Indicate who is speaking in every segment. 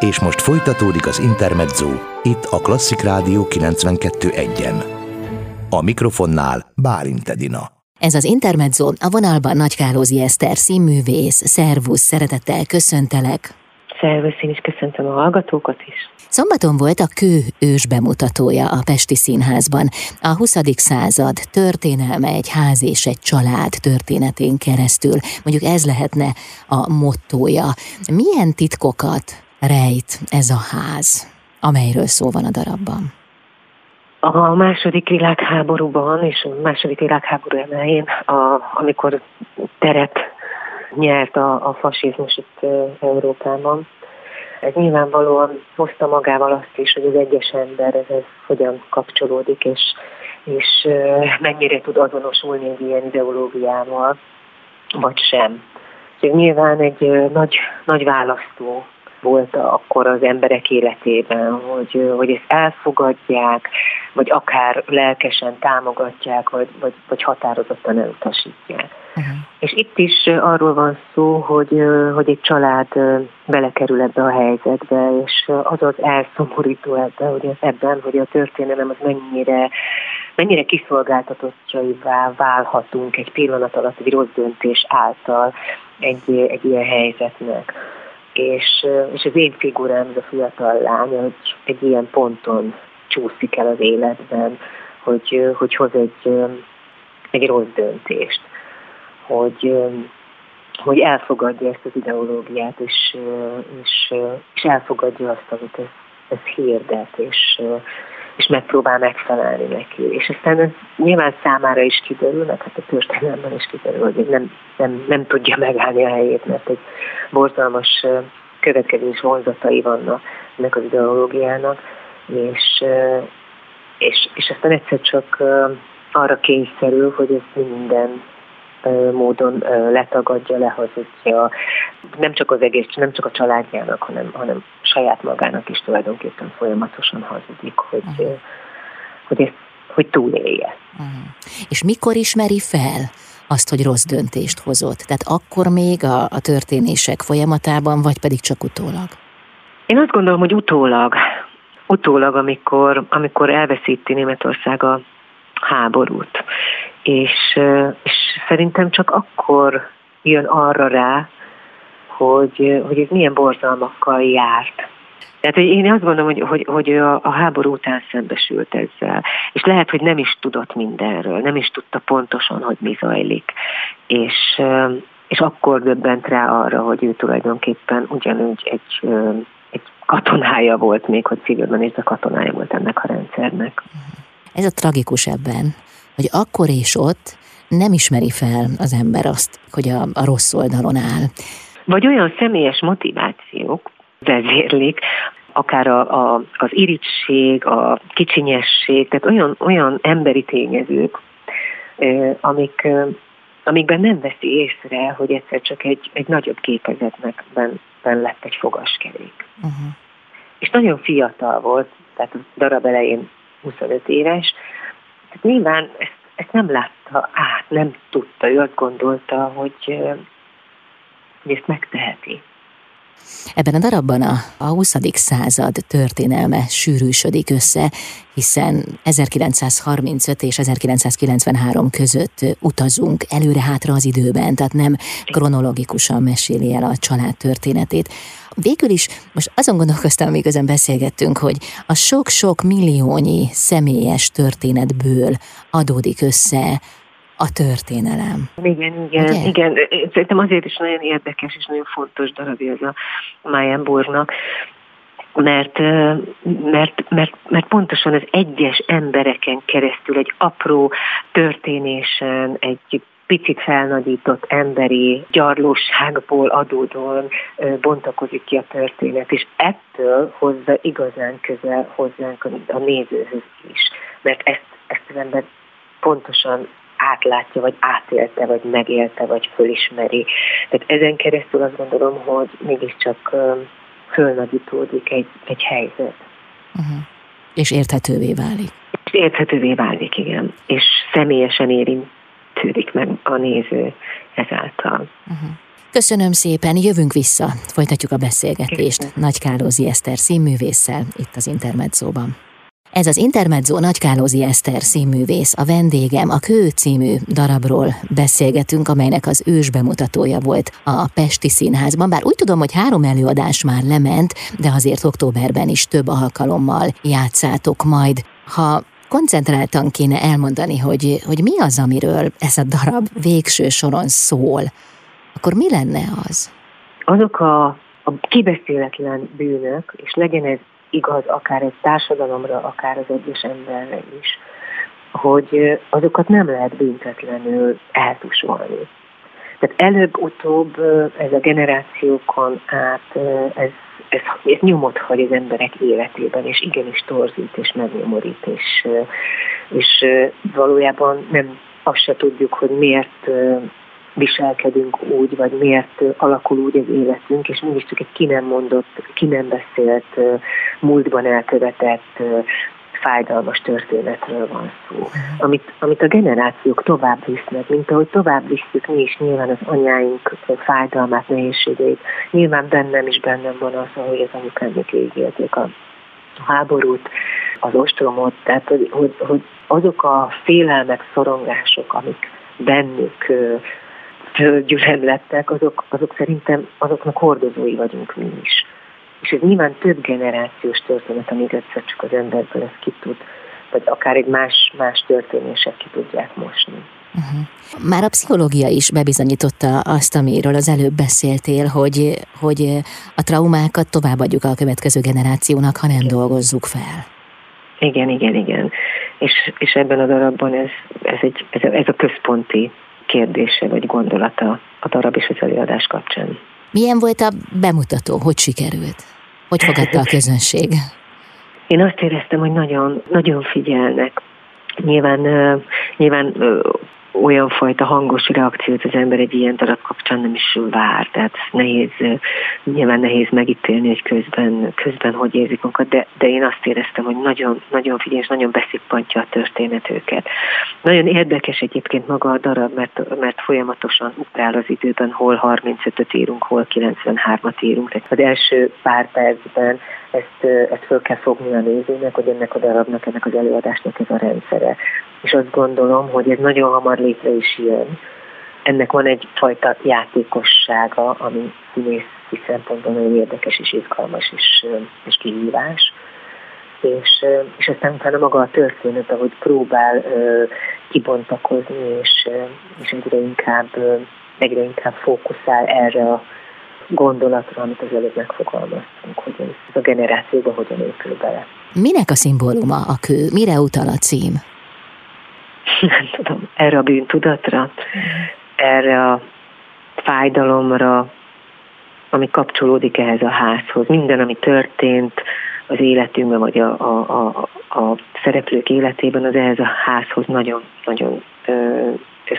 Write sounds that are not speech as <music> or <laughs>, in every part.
Speaker 1: És most folytatódik az Intermezzo, itt a Klasszik Rádió 92.1-en. A mikrofonnál Bálint Edina.
Speaker 2: Ez az Intermezzo, a vonalban Nagy Kálózi Eszter, színművész, szervusz, szeretettel köszöntelek.
Speaker 3: Szervusz, én is köszöntöm a hallgatókat is.
Speaker 2: Szombaton volt a Kő ős bemutatója a Pesti Színházban. A 20. század történelme egy ház és egy család történetén keresztül. Mondjuk ez lehetne a mottója. Milyen titkokat rejt ez a ház, amelyről szó van a darabban?
Speaker 3: A második világháborúban és a második világháború elején, a, amikor teret nyert a, a fasizmus itt Európában, ez nyilvánvalóan hozta magával azt is, hogy az egyes ember ez hogyan kapcsolódik, és, és mennyire tud azonosulni egy ilyen ideológiával, vagy sem. Úgyhogy nyilván egy nagy, nagy választó volt akkor az emberek életében, hogy, hogy ezt elfogadják, vagy akár lelkesen támogatják, vagy, vagy, vagy határozottan elutasítják. Uh-huh. És itt is arról van szó, hogy, hogy egy család belekerül ebbe a helyzetbe, és az az elszomorító ebbe, hogy ebben, hogy a történelem az mennyire, mennyire kiszolgáltatottjaivá válhatunk egy pillanat alatt egy rossz döntés által egy, egy ilyen helyzetnek és, és az én figurám, ez a fiatal lány, hogy egy ilyen ponton csúszik el az életben, hogy, hogy hoz egy, egy rossz döntést, hogy, hogy elfogadja ezt az ideológiát, és, és, és elfogadja azt, amit ez, ez hirdet, és, és megpróbál megfelelni neki. És aztán ez nyilván számára is kiderül, meg hát a történelemben is kiderül, hogy nem, nem, nem tudja megállni a helyét, mert egy borzalmas következés vonzatai vannak ennek az ideológiának, és, és, és aztán egyszer csak arra kényszerül, hogy ez minden módon letagadja, lehazudja, nem csak az egész, nem csak a családjának, hanem, hanem saját magának is tulajdonképpen folyamatosan hazudik, hogy, uh-huh. hogy, ezt, hogy túlélje. Uh-huh.
Speaker 2: És mikor ismeri fel azt, hogy rossz döntést hozott? Tehát akkor még a, a történések folyamatában, vagy pedig csak utólag?
Speaker 3: Én azt gondolom, hogy utólag. Utólag, amikor, amikor elveszíti Németország a háborút. És, és szerintem csak akkor jön arra rá, hogy, hogy ez milyen borzalmakkal járt. Tehát hogy én azt gondolom, hogy, hogy, hogy a, a háború után szembesült ezzel, és lehet, hogy nem is tudott mindenről, nem is tudta pontosan, hogy mi zajlik, és, és akkor döbbent rá arra, hogy ő tulajdonképpen ugyanúgy egy, egy katonája volt még, hogy civilben is, a katonája volt ennek a rendszernek.
Speaker 2: Ez a tragikus ebben, hogy akkor és ott nem ismeri fel az ember azt, hogy a, a rossz oldalon áll.
Speaker 3: Vagy olyan személyes motivációk vezérlik, akár a, a, az irigység, a kicsinyesség, tehát olyan, olyan emberi tényezők, amik, amikben nem veszi észre, hogy egyszer csak egy, egy nagyobb képezetnek ben, ben lett egy fogaskerék. Uh-huh. És nagyon fiatal volt, tehát a darab elején 25 éves, tehát nyilván ezt, ezt nem látta át, nem tudta, ő azt gondolta, hogy, hogy ezt megteheti.
Speaker 2: Ebben a darabban a, a 20. század történelme sűrűsödik össze, hiszen 1935 és 1993 között utazunk előre-hátra az időben, tehát nem kronológikusan meséli el a család történetét. Végül is most azon gondolkoztam, miközben beszélgettünk, hogy a sok-sok milliónyi személyes történetből adódik össze a történelem.
Speaker 3: Igen, igen, Ugye? igen. Szerintem azért is nagyon érdekes és nagyon fontos darab ez a Mayenburgnak, mert, mert, mert, mert pontosan az egyes embereken keresztül egy apró történésen, egy picit felnagyított emberi gyarlóságból adódóan bontakozik ki a történet, és ettől hozza igazán közel hozzánk a nézőhöz is, mert ezt, ezt az ember pontosan átlátja, vagy átélte, vagy megélte, vagy fölismeri. Tehát ezen keresztül azt gondolom, hogy mégiscsak fölnagyítódik egy, egy helyzet.
Speaker 2: Uh-huh. És érthetővé válik.
Speaker 3: És érthetővé válik, igen. És személyesen érintődik meg a néző ezáltal. Uh-huh.
Speaker 2: Köszönöm szépen, jövünk vissza, folytatjuk a beszélgetést Nagy Kálózi Eszter színművésszel itt az Intermedzóban. Ez az Intermezzo Nagykálózi Eszter színművész, a vendégem, a Kő című darabról beszélgetünk, amelynek az ős bemutatója volt a Pesti Színházban, bár úgy tudom, hogy három előadás már lement, de azért októberben is több alkalommal játszátok majd. Ha koncentráltan kéne elmondani, hogy, hogy mi az, amiről ez a darab végső soron szól, akkor mi lenne az?
Speaker 3: Azok a, a kibeszéletlen bűnök, és legyen ez igaz akár egy társadalomra, akár az egyes emberre is, hogy azokat nem lehet büntetlenül eltusolni. Tehát előbb-utóbb ez a generációkon át, ez, ez, ez nyomot hagy az emberek életében, és igenis torzít és megnyomorít, és, és valójában nem azt se tudjuk, hogy miért viselkedünk úgy, vagy miért alakul úgy az életünk, és csak egy ki nem mondott, ki nem beszélt, múltban elkövetett fájdalmas történetről van szó, amit, amit a generációk tovább visznek, mint ahogy tovább visszük mi is nyilván az anyáink fájdalmát, nehézségeit. Nyilván bennem is bennem van az, hogy az anyukámik végélték a háborút, az ostromot, tehát hogy, hogy, hogy azok a félelmek, szorongások, amik bennük gyülemlettek, azok, azok szerintem azoknak hordozói vagyunk mi is. És ez nyilván több generációs történet, amíg egyszer csak az emberből ez ki tud, vagy akár egy más, más történések ki tudják mosni.
Speaker 2: Uh-huh. Már a pszichológia is bebizonyította azt, amiről az előbb beszéltél, hogy, hogy a traumákat továbbadjuk a következő generációnak, ha nem dolgozzuk fel.
Speaker 3: Igen, igen, igen. És, és ebben a darabban ez, ez, egy, ez, a, ez a központi kérdése vagy gondolata a darab és az előadás kapcsán.
Speaker 2: Milyen volt a bemutató? Hogy sikerült? Hogy fogadta a közönség? <laughs>
Speaker 3: Én azt éreztem, hogy nagyon, nagyon figyelnek. Nyilván, nyilván olyan fajta hangos reakciót az ember egy ilyen darab kapcsán nem is vár, tehát nehéz, nyilván nehéz megítélni, hogy közben, közben hogy érzik magukat, de, de én azt éreztem, hogy nagyon, nagyon figyelj, és nagyon beszippantja a történet őket. Nagyon érdekes egyébként maga a darab, mert, mert folyamatosan ugrál az időben, hol 35-öt írunk, hol 93-at írunk. Tehát az első pár percben ezt, ezt föl kell fogni a nézőnek, hogy ennek a darabnak, ennek az előadásnak ez a rendszere. És azt gondolom, hogy ez nagyon hamar létre is jön. Ennek van egyfajta játékossága, ami színészi szempontból nagyon érdekes és izgalmas és, és kihívás. És, és aztán utána maga a történet, ahogy próbál kibontakozni, és, és egyre inkább, egyre inkább fókuszál erre a gondolatra, amit az előbb megfogalmaztunk, hogy ez a generációban hogyan épül bele.
Speaker 2: Minek a szimbóluma a kő? Mire utal a cím?
Speaker 3: Nem tudom, erre a bűntudatra, erre a fájdalomra, ami kapcsolódik ehhez a házhoz. Minden, ami történt az életünkben, vagy a, a, a, a szereplők életében, az ehhez a házhoz nagyon-nagyon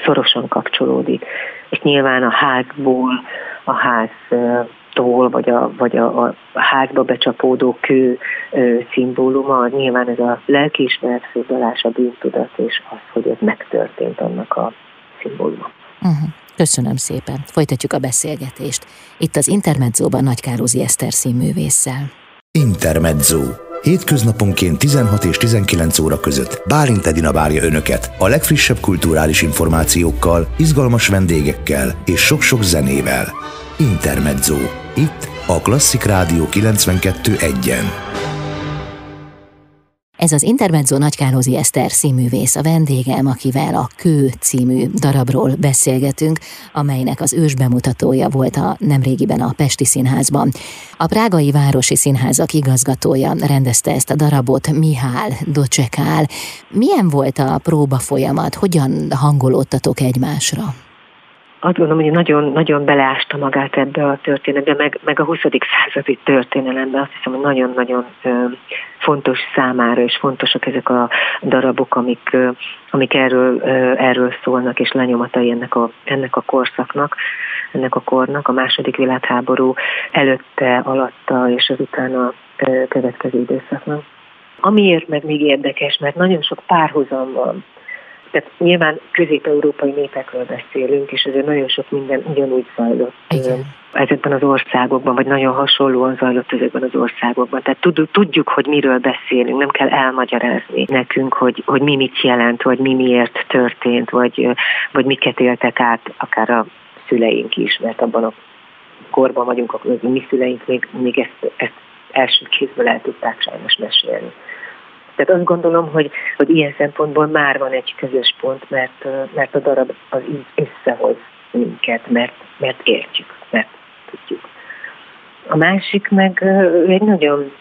Speaker 3: szorosan kapcsolódik. És nyilván a házból, a háztól, vagy a, vagy a, a házba becsapódó kő ö, szimbóluma, nyilván ez a lelkiismeret főzalás, a bűntudat, és az, hogy ez megtörtént annak a szimbóluma.
Speaker 2: Uh-huh. Köszönöm szépen. Folytatjuk a beszélgetést. Itt az Intermedzóban Nagy Kározi Eszter színművésszel.
Speaker 1: Intermezzo. Hétköznaponként 16 és 19 óra között Bálint Edina várja Önöket a legfrissebb kulturális információkkal, izgalmas vendégekkel és sok-sok zenével. Intermezzo. Itt a Klasszik Rádió 92.1-en.
Speaker 2: Ez az Intermezzo Nagykálózi Eszter színművész a vendégem, akivel a Kő című darabról beszélgetünk, amelynek az ős bemutatója volt a nemrégiben a Pesti Színházban. A Prágai Városi Színházak igazgatója rendezte ezt a darabot, Mihál Docsekál. Milyen volt a próba folyamat? Hogyan hangolódtatok egymásra?
Speaker 3: Azt gondolom, hogy nagyon, nagyon beleásta magát ebbe a történetbe, meg, meg a 20. századi történelembe. Azt hiszem, hogy nagyon-nagyon fontos számára, és fontosak ezek a darabok, amik, amik erről, erről szólnak, és lenyomatai ennek a, ennek a korszaknak, ennek a kornak, a második világháború előtte, alatta, és azután a következő időszaknak. Amiért meg még érdekes, mert nagyon sok párhuzam van tehát nyilván közép-európai népekről beszélünk, és ezért nagyon sok minden ugyanúgy zajlott Igen. ezekben az országokban, vagy nagyon hasonlóan zajlott ezekben az országokban. Tehát tudjuk, hogy miről beszélünk, nem kell elmagyarázni nekünk, hogy, hogy mi mit jelent, vagy mi miért történt, vagy, vagy miket éltek át, akár a szüleink is, mert abban a korban vagyunk, akkor mi szüleink még, még ezt, ezt első kézből el tudták sajnos mesélni. Tehát azt gondolom, hogy, hogy ilyen szempontból már van egy közös pont, mert, mert a darab az így összehoz minket, mert, mert értjük, mert tudjuk. A másik meg egy nagyon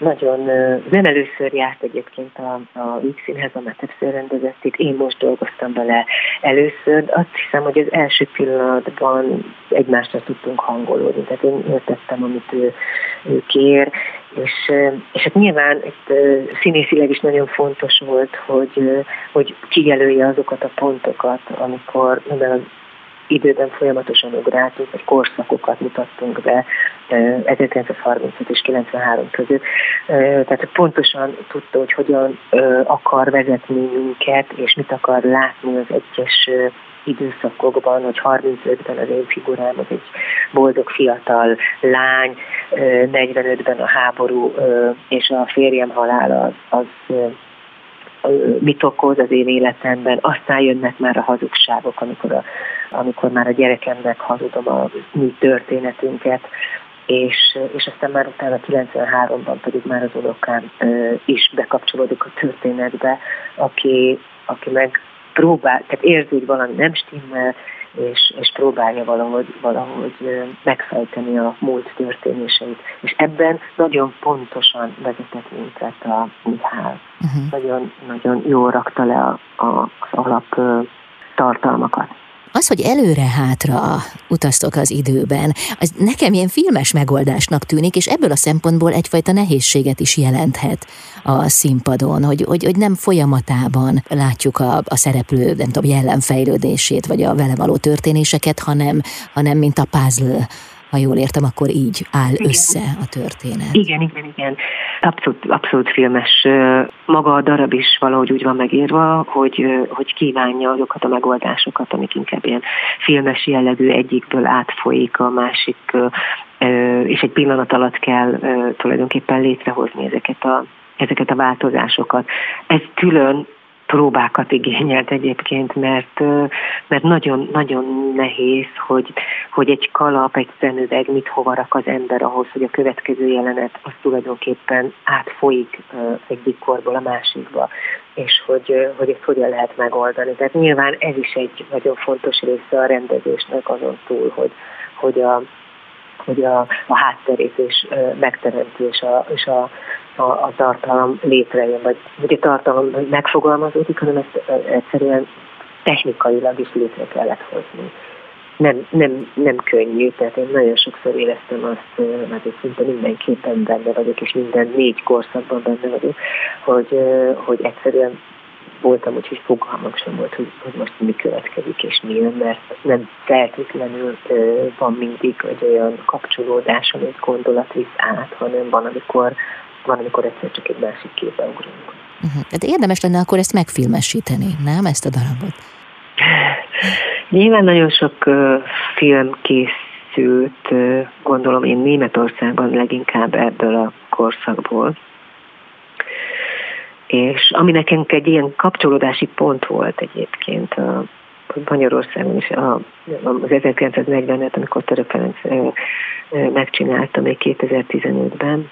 Speaker 3: nagyon, nem először járt egyébként a, a Víg Színház, mert többször rendezett itt, én most dolgoztam bele először, azt hiszem, hogy az első pillanatban egymásra tudtunk hangolódni, tehát én értettem, amit ő, ő kér, és, és hát nyilván itt színészileg is nagyon fontos volt, hogy, hogy kijelölje azokat a pontokat, amikor az időben folyamatosan ugráltunk, vagy korszakokat mutattunk be 1935 és 93 között. Tehát pontosan tudta, hogy hogyan akar vezetni minket, és mit akar látni az egyes időszakokban, hogy 35-ben az én figurám az egy boldog fiatal lány, 45-ben a háború és a férjem halála az, az mit okoz az én életemben, aztán jönnek már a hazugságok, amikor, a, amikor már a gyerekemnek hazudom a mi történetünket, és, és aztán már utána 93-ban pedig már az unokám is bekapcsolódik a történetbe, aki, aki meg próbál, tehát érzi, hogy valami nem stimmel, és, és próbálja valahogy, valahogy megfejteni a múlt történéseit. És ebben nagyon pontosan vezetett minket a Mihály. Uh-huh. Nagyon, nagyon jól rakta le a, a, az alap tartalmakat.
Speaker 2: Az, hogy előre-hátra utaztok az időben, az nekem ilyen filmes megoldásnak tűnik, és ebből a szempontból egyfajta nehézséget is jelenthet a színpadon, hogy, hogy, hogy nem folyamatában látjuk a, a szereplő, nem tudom, jellemfejlődését, vagy a vele való történéseket, hanem, hanem mint a puzzle, ha jól értem, akkor így áll igen. össze a történet.
Speaker 3: Igen, igen, igen. Abszolút, abszolút filmes. Maga a darab is valahogy úgy van megírva, hogy, hogy kívánja azokat a megoldásokat, amik inkább ilyen filmes jellegű egyikből átfolyik a másik, és egy pillanat alatt kell tulajdonképpen létrehozni ezeket a, ezeket a változásokat. Ez külön próbákat igényelt egyébként, mert, mert nagyon, nagyon nehéz, hogy, hogy egy kalap, egy szemüveg mit hova rak az ember ahhoz, hogy a következő jelenet az tulajdonképpen átfolyik egyik korból a másikba, és hogy, hogy ezt hogyan lehet megoldani. Tehát nyilván ez is egy nagyon fontos része a rendezésnek azon túl, hogy, hogy a, hogy a, a hátterét és megteremtés és a, és a a, a tartalom létrejön, vagy hogy a tartalom megfogalmazódik, hanem ezt egyszerűen technikailag is létre kellett hozni. Nem, nem, nem könnyű, tehát én nagyon sokszor éreztem azt, mert én szinte mindenképpen benne vagyok, és minden négy korszakban benne vagyok, hogy, hogy egyszerűen voltam úgy, hogy fogalmam sem volt, hogy, hogy most mi következik és mi jön, mert nem feltétlenül van mindig egy olyan kapcsolódás, amit gondolat visz át, hanem van, amikor van, amikor egyszer csak egy másik képbe ugrunk.
Speaker 2: Uh-huh. Tehát érdemes lenne akkor ezt megfilmesíteni, nem ezt a darabot?
Speaker 3: Nyilván nagyon sok uh, film készült, uh, gondolom én Németországban leginkább ebből a korszakból. És ami nekünk egy ilyen kapcsolódási pont volt egyébként a Magyarországon is a, az 1940-et, amikor Török Ferenc megcsinálta még 2015-ben,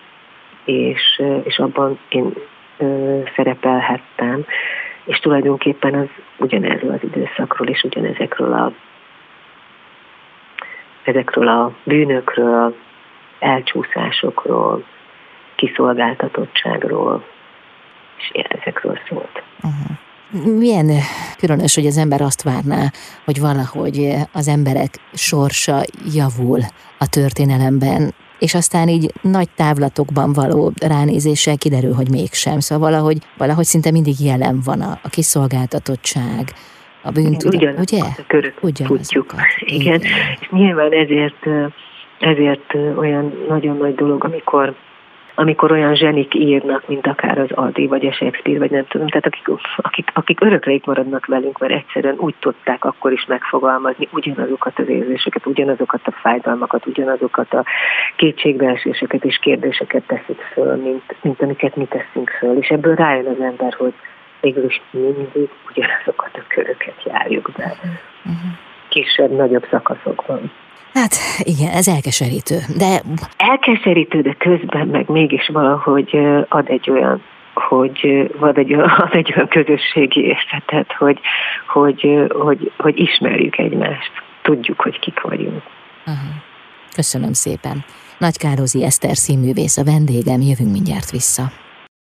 Speaker 3: és, és abban én szerepelhettem, és tulajdonképpen az ugyanerről az időszakról és ugyanezekről a ezekről a bűnökről, elcsúszásokról, kiszolgáltatottságról, és ezekről szólt.
Speaker 2: Uh-huh. Milyen különös, hogy az ember azt várná, hogy valahogy az emberek sorsa javul a történelemben, és aztán így nagy távlatokban való ránézéssel kiderül, hogy mégsem. Szóval valahogy, valahogy szinte mindig jelen van a, a kiszolgáltatottság, a bűntudat,
Speaker 3: Ugyan, ugye? A körök tudjuk. Igen. <laughs> Igen. És nyilván ezért, ezért olyan nagyon nagy dolog, amikor amikor olyan zsenik írnak, mint akár az Adi, vagy a Shakespeare, vagy nem tudom, tehát akik, akik, akik örökre itt maradnak velünk, mert egyszerűen úgy tudták akkor is megfogalmazni ugyanazokat az érzéseket, ugyanazokat a fájdalmakat, ugyanazokat a kétségbeeséseket és kérdéseket teszik föl, mint, mint amiket mi teszünk föl. És ebből rájön az ember, hogy végül is mindig ugyanazokat a köröket járjuk be. Kisebb, nagyobb szakaszokban.
Speaker 2: Hát igen, ez elkeserítő, de...
Speaker 3: Elkeserítő, de közben meg mégis valahogy ad egy olyan hogy ad egy, <laughs> ad egy olyan közösségi érzetet, hogy, hogy, hogy, hogy ismerjük egymást, tudjuk, hogy kik vagyunk.
Speaker 2: Uh-huh. Köszönöm szépen. Nagy Kározi Eszter színművész a vendégem, jövünk mindjárt vissza.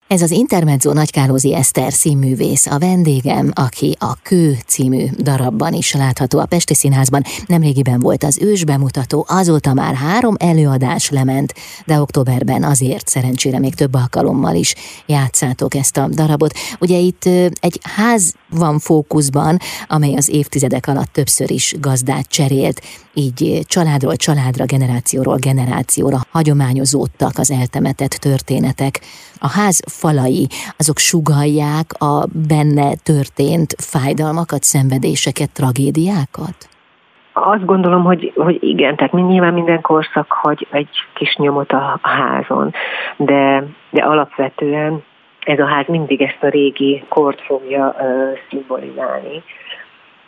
Speaker 2: Ez az Intermezzo Nagykálózi Eszter színművész, a vendégem, aki a Kő című darabban is látható a Pesti Színházban. Nemrégiben volt az ős bemutató, azóta már három előadás lement, de októberben azért szerencsére még több alkalommal is játszátok ezt a darabot. Ugye itt egy ház van fókuszban, amely az évtizedek alatt többször is gazdát cserélt, így családról családra, generációról generációra hagyományozódtak az eltemetett történetek. A ház falai, azok sugalják a benne történt fájdalmakat, szenvedéseket, tragédiákat?
Speaker 3: Azt gondolom, hogy, hogy igen, tehát nyilván minden korszak hagy egy kis nyomot a házon, de, de alapvetően ez a ház mindig ezt a régi kort fogja szimbolizálni,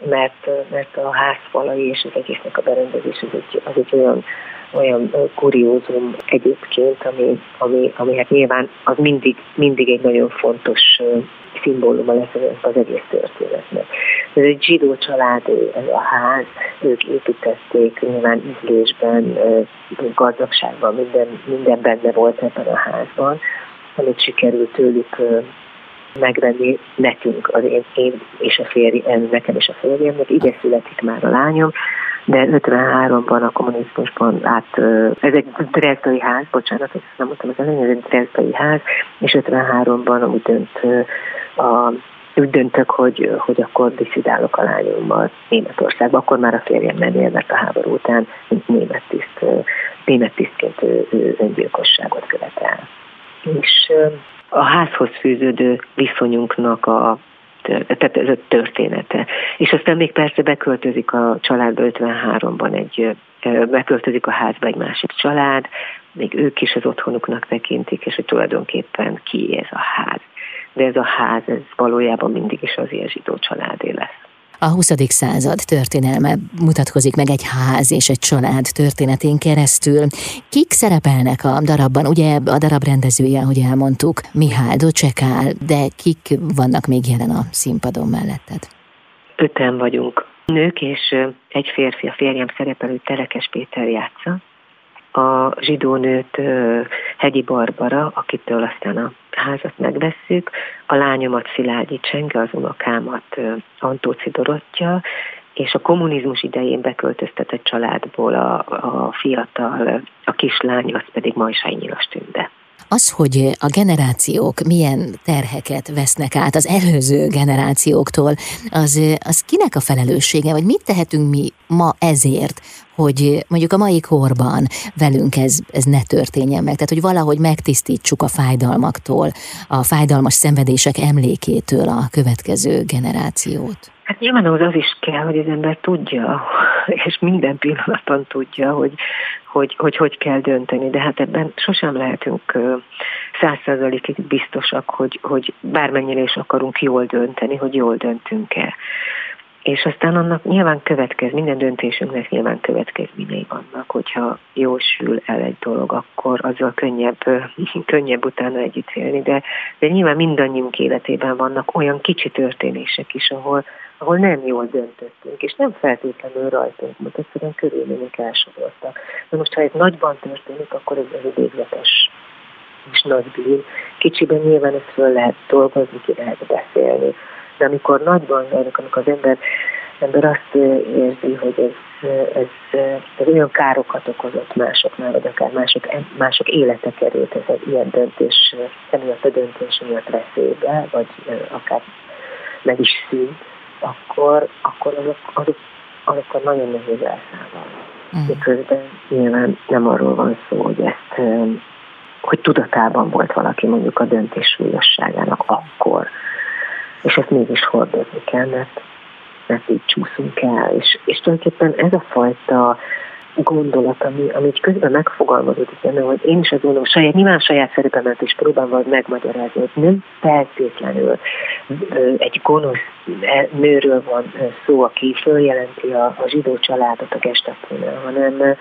Speaker 3: mert, mert a házfalai és az egésznek a berendezés az egy, az egy olyan olyan kuriózum egyébként, ami, ami, ami hát nyilván az mindig, mindig egy nagyon fontos szimbóluma lesz az egész történetnek. Ez egy zsidó család, ez a ház, ők építették, nyilván ízlésben, gazdagságban, minden, minden benne volt ebben a házban, amit sikerült tőlük megvenni nekünk, az én, én és a férjem, nekem és a férjemnek, ide születik már a lányom, de 53-ban a kommunizmusban át, ez egy drezdai ház, bocsánat, ezt nem mondtam, ez egy drezdai ház, és 53-ban úgy dönt a úgy döntök, hogy, hogy akkor diszidálok a lányommal Németországba. Akkor már a férjem nem mert a háború után, mint német tiszt, német tisztként öngyilkosságot követel. És a házhoz fűződő viszonyunknak a tehát ez a története. És aztán még persze beköltözik a családba 53-ban egy, beköltözik a házba egy másik család, még ők is az otthonuknak tekintik, és hogy tulajdonképpen ki ez a ház. De ez a ház, ez valójában mindig is az ilyen zsidó családé lesz
Speaker 2: a 20. század történelme mutatkozik meg egy ház és egy család történetén keresztül. Kik szerepelnek a darabban? Ugye a darab rendezője, ahogy elmondtuk, Mihály Docsekál, de kik vannak még jelen a színpadon melletted?
Speaker 3: Öten vagyunk nők, és egy férfi, a férjem szerepelő Telekes Péter játsza, a zsidó nőt Hegyi Barbara, akitől aztán a házat megvesszük, a lányomat Szilágyi Csenge, az unokámat Antóci Dorottya, és a kommunizmus idején beköltöztetett családból a, a fiatal, a kislány, az pedig Majsai Nyilas Tünde.
Speaker 2: Az, hogy a generációk milyen terheket vesznek át az előző generációktól, az, az kinek a felelőssége, vagy mit tehetünk mi ma ezért, hogy mondjuk a mai korban velünk ez, ez ne történjen meg. Tehát, hogy valahogy megtisztítsuk a fájdalmaktól, a fájdalmas szenvedések emlékétől a következő generációt.
Speaker 3: Hát nyilván az, az is kell, hogy az ember tudja, és minden pillanaton tudja, hogy hogy, hogy hogy kell dönteni, de hát ebben sosem lehetünk száz százalékig biztosak, hogy, hogy bármennyire is akarunk jól dönteni, hogy jól döntünk-e. És aztán annak nyilván következ, minden döntésünknek nyilván következményei vannak, hogyha jól sül el egy dolog, akkor azzal könnyebb, <laughs> könnyebb utána együtt élni, de, de nyilván mindannyiunk életében vannak olyan kicsi történések is, ahol, ahol nem jól döntöttünk, és nem feltétlenül rajtunk, mert egyszerűen körülmények elsodortak. Na most, ha ez nagyban történik, akkor ez egy végletes és nagy bűn. Kicsiben nyilván ezt föl lehet dolgozni, ki lehet beszélni, de amikor nagyban járnak, amikor az ember, ember azt érzi, hogy ez, ez, ez olyan károkat okozott másoknál, vagy akár mások, mások élete került ez egy ilyen döntés, emiatt a döntés miatt veszélybe, vagy akár meg is szűnt, akkor, akkor azok, azok, azokkal nagyon nehéz elszállni. Mm. Miközben nyilván nem arról van szó, hogy ezt hogy tudatában volt valaki mondjuk a döntés súlyosságának akkor, és ezt mégis hordozni kell, mert, mert így csúszunk el. És, és tulajdonképpen ez a fajta gondolat, ami, ami közben megfogalmazódik benne, hogy én is azt gondolom, saját, nyilván saját szerepemet is próbálom megmagyarázni, hogy nem feltétlenül egy gonosz e, nőről van szó, aki följelenti a, a zsidó családot a gestaponál, hanem,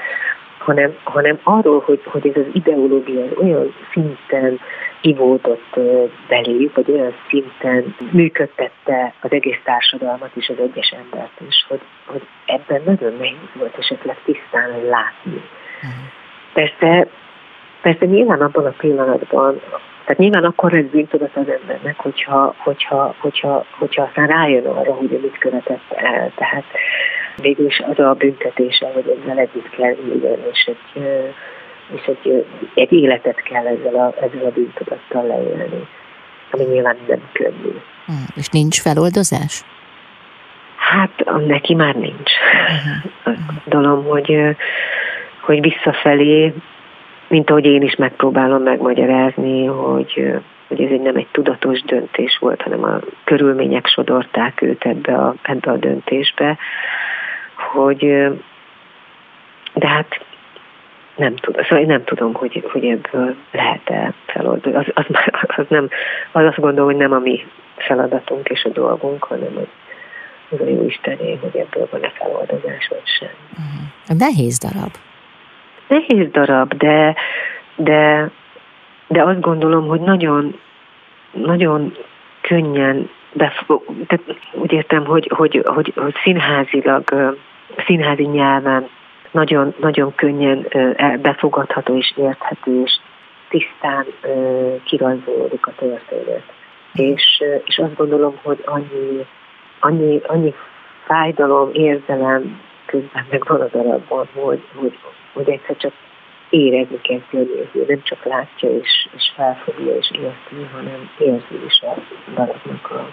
Speaker 3: hanem, hanem arról, hogy, hogy ez az ideológia olyan szinten ivódott beléjük, vagy olyan szinten működtette az egész társadalmat és az egyes embert is, hogy, hogy ebben nagyon nehéz volt esetleg tisztán látni. Uh-huh. Persze, persze nyilván abban a pillanatban, tehát nyilván akkor ez bűntudat az embernek, hogyha, hogyha, hogyha, hogyha aztán rájön arra, hogy mit követett el. Tehát végül is az a büntetése, hogy ezzel együtt kell élni, és egy és egy, egy életet kell ezzel a, ezzel a bűntudattal leélni, ami nyilván nem könnyű.
Speaker 2: Hmm, és nincs feloldozás?
Speaker 3: Hát neki már nincs. Uh-huh. <laughs> Gondolom, hogy, hogy visszafelé, mint ahogy én is megpróbálom megmagyarázni, hogy, hogy ez egy nem egy tudatos döntés volt, hanem a körülmények sodorták őt ebbe a, ebbe a döntésbe, hogy de hát nem tudom, szóval én nem tudom, hogy, hogy ebből lehet-e feloldani. Az, az, <laughs> az, nem, az azt gondolom, hogy nem a mi feladatunk és a dolgunk, hanem hogy az a jó Istené, hogy ebből van-e feloldozás, vagy sem.
Speaker 2: Uh-huh. Nehéz darab.
Speaker 3: Nehéz darab, de, de, de azt gondolom, hogy nagyon, nagyon könnyen befog, tehát úgy értem, hogy, hogy, hogy, hogy színházilag, színházi nyelven nagyon, nagyon könnyen befogadható és érthető, és tisztán kirajzolódik a történet. És, és azt gondolom, hogy annyi, annyi, annyi fájdalom, érzelem közben meg van a darabban, hogy, hogy, hogy egyszer csak érezni kell a néző, nem csak látja és, és felfogja és érti, hanem érzi is a darabnak a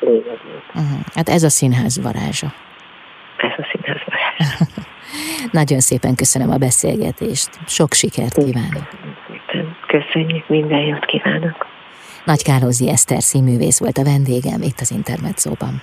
Speaker 3: lényegét.
Speaker 2: Uh-huh. Hát ez a színház varázsa.
Speaker 3: Ez a színház varázsa. <laughs>
Speaker 2: Nagyon szépen köszönöm a beszélgetést. Sok sikert kívánok.
Speaker 3: Köszönjük, minden jót kívánok.
Speaker 2: Nagy Kálózi Eszter színművész volt a vendégem itt az Intermedzóban.